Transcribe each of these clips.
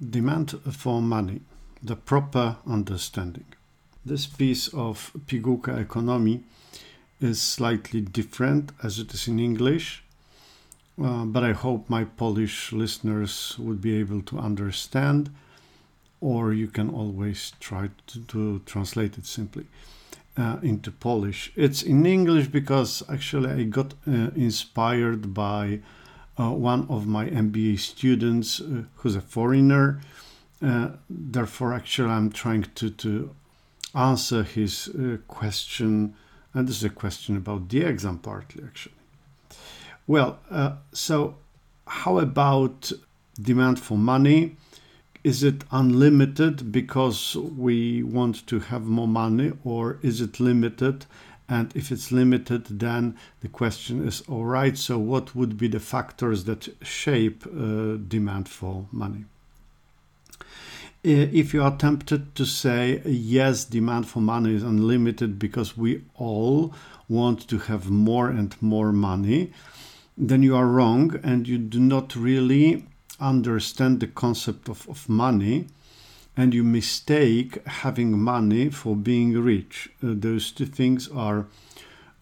Demand for money, the proper understanding. This piece of Pigułka Economy is slightly different as it is in English, uh, but I hope my Polish listeners would be able to understand, or you can always try to, to translate it simply uh, into Polish. It's in English because actually I got uh, inspired by one of my MBA students uh, who's a foreigner. Uh, therefore, actually, I'm trying to, to answer his uh, question, and this is a question about the exam partly, actually. Well, uh, so how about demand for money? Is it unlimited because we want to have more money, or is it limited and if it's limited, then the question is all right, so what would be the factors that shape uh, demand for money? If you are tempted to say, yes, demand for money is unlimited because we all want to have more and more money, then you are wrong and you do not really understand the concept of, of money and you mistake having money for being rich. Uh, those two things are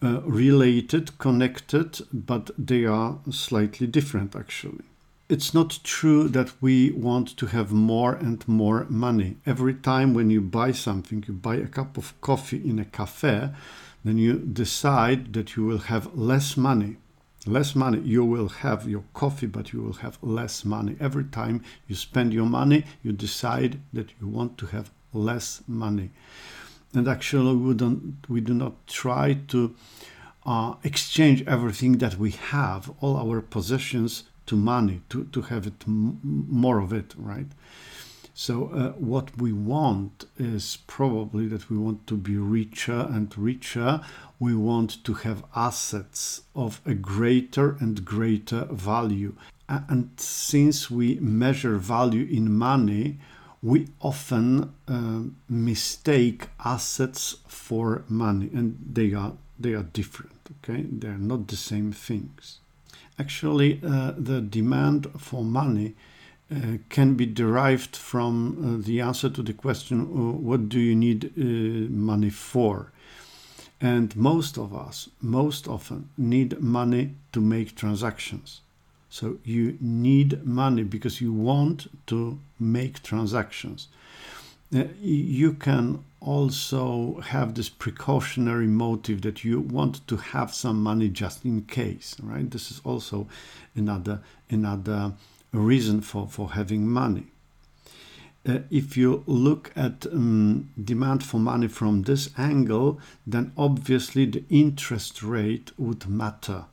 uh, related, connected, but they are slightly different actually. It's not true that we want to have more and more money. Every time when you buy something, you buy a cup of coffee in a cafe, then you decide that you will have less money less money you will have your coffee but you will have less money. Every time you spend your money you decide that you want to have less money. And actually we don't we do not try to uh, exchange everything that we have all our possessions to money to, to have it more of it right so, uh, what we want is probably that we want to be richer and richer. We want to have assets of a greater and greater value. And since we measure value in money, we often uh, mistake assets for money, and they are they are different. Okay, they are not the same things. Actually, uh, the demand for money uh, can be derived from uh, the answer to the question uh, what do you need uh, money for? And most of us most often need money to make transactions. So you need money because you want to make transactions. Uh, you can also have this precautionary motive that you want to have some money just in case right? This is also another another reason for, for having money. Uh, if you look at um, demand for money from this angle, then obviously the interest rate would matter.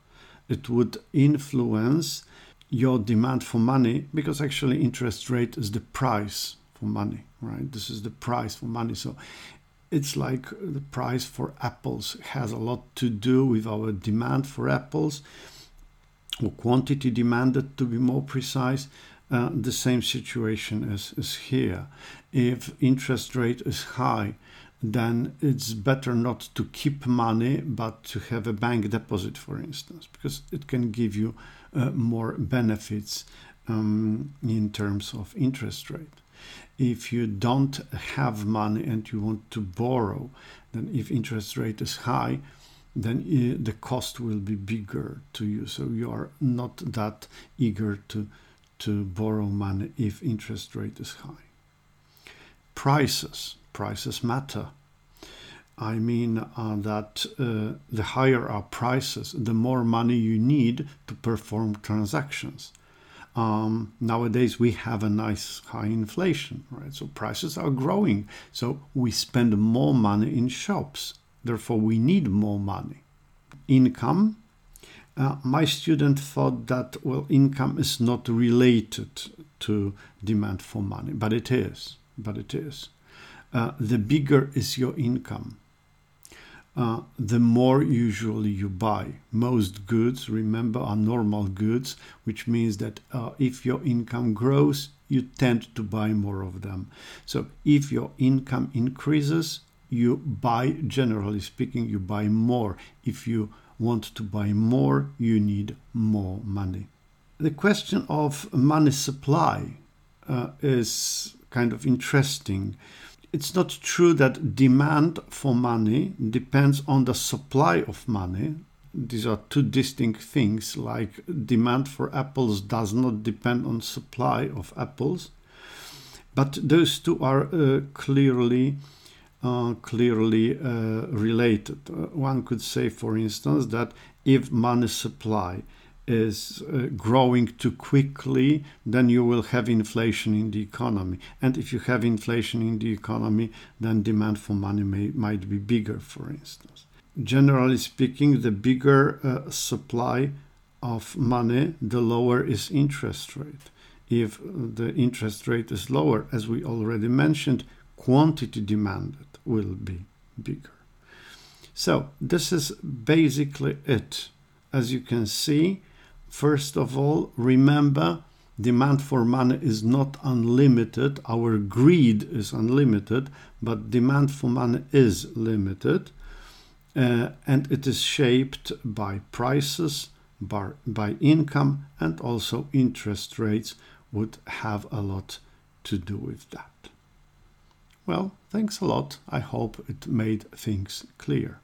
It would influence your demand for money because actually interest rate is the price for money, right? This is the price for money. So it's like the price for apples has a lot to do with our demand for apples or quantity demanded to be more precise, uh, the same situation as, as here. If interest rate is high, then it's better not to keep money but to have a bank deposit, for instance, because it can give you uh, more benefits um, in terms of interest rate. If you don't have money and you want to borrow, then if interest rate is high, then uh, the cost will be bigger to you. So you are not that eager to, to borrow money if interest rate is high. Prices, prices matter. I mean uh, that uh, the higher our prices, the more money you need to perform transactions. Um, nowadays we have a nice high inflation, right? So prices are growing. So we spend more money in shops Therefore, we need more money. Income. Uh, my student thought that, well, income is not related to demand for money, but it is. But it is. Uh, the bigger is your income, uh, the more usually you buy. Most goods, remember, are normal goods, which means that uh, if your income grows, you tend to buy more of them. So if your income increases, you buy, generally speaking, you buy more. If you want to buy more, you need more money. The question of money supply uh, is kind of interesting. It's not true that demand for money depends on the supply of money. These are two distinct things, like demand for apples does not depend on supply of apples. But those two are uh, clearly clearly uh, related. Uh, one could say, for instance, that if money supply is uh, growing too quickly, then you will have inflation in the economy. And if you have inflation in the economy, then demand for money may, might be bigger, for instance. Generally speaking, the bigger uh, supply of money, the lower is interest rate. If the interest rate is lower, as we already mentioned, quantity demanded will be bigger. So, this is basically it. As you can see, first of all, remember demand for money is not unlimited. Our greed is unlimited, but demand for money is limited. Uh, and it is shaped by prices, by, by income, and also interest rates would have a lot to do with that. Well, thanks a lot. I hope it made things clear.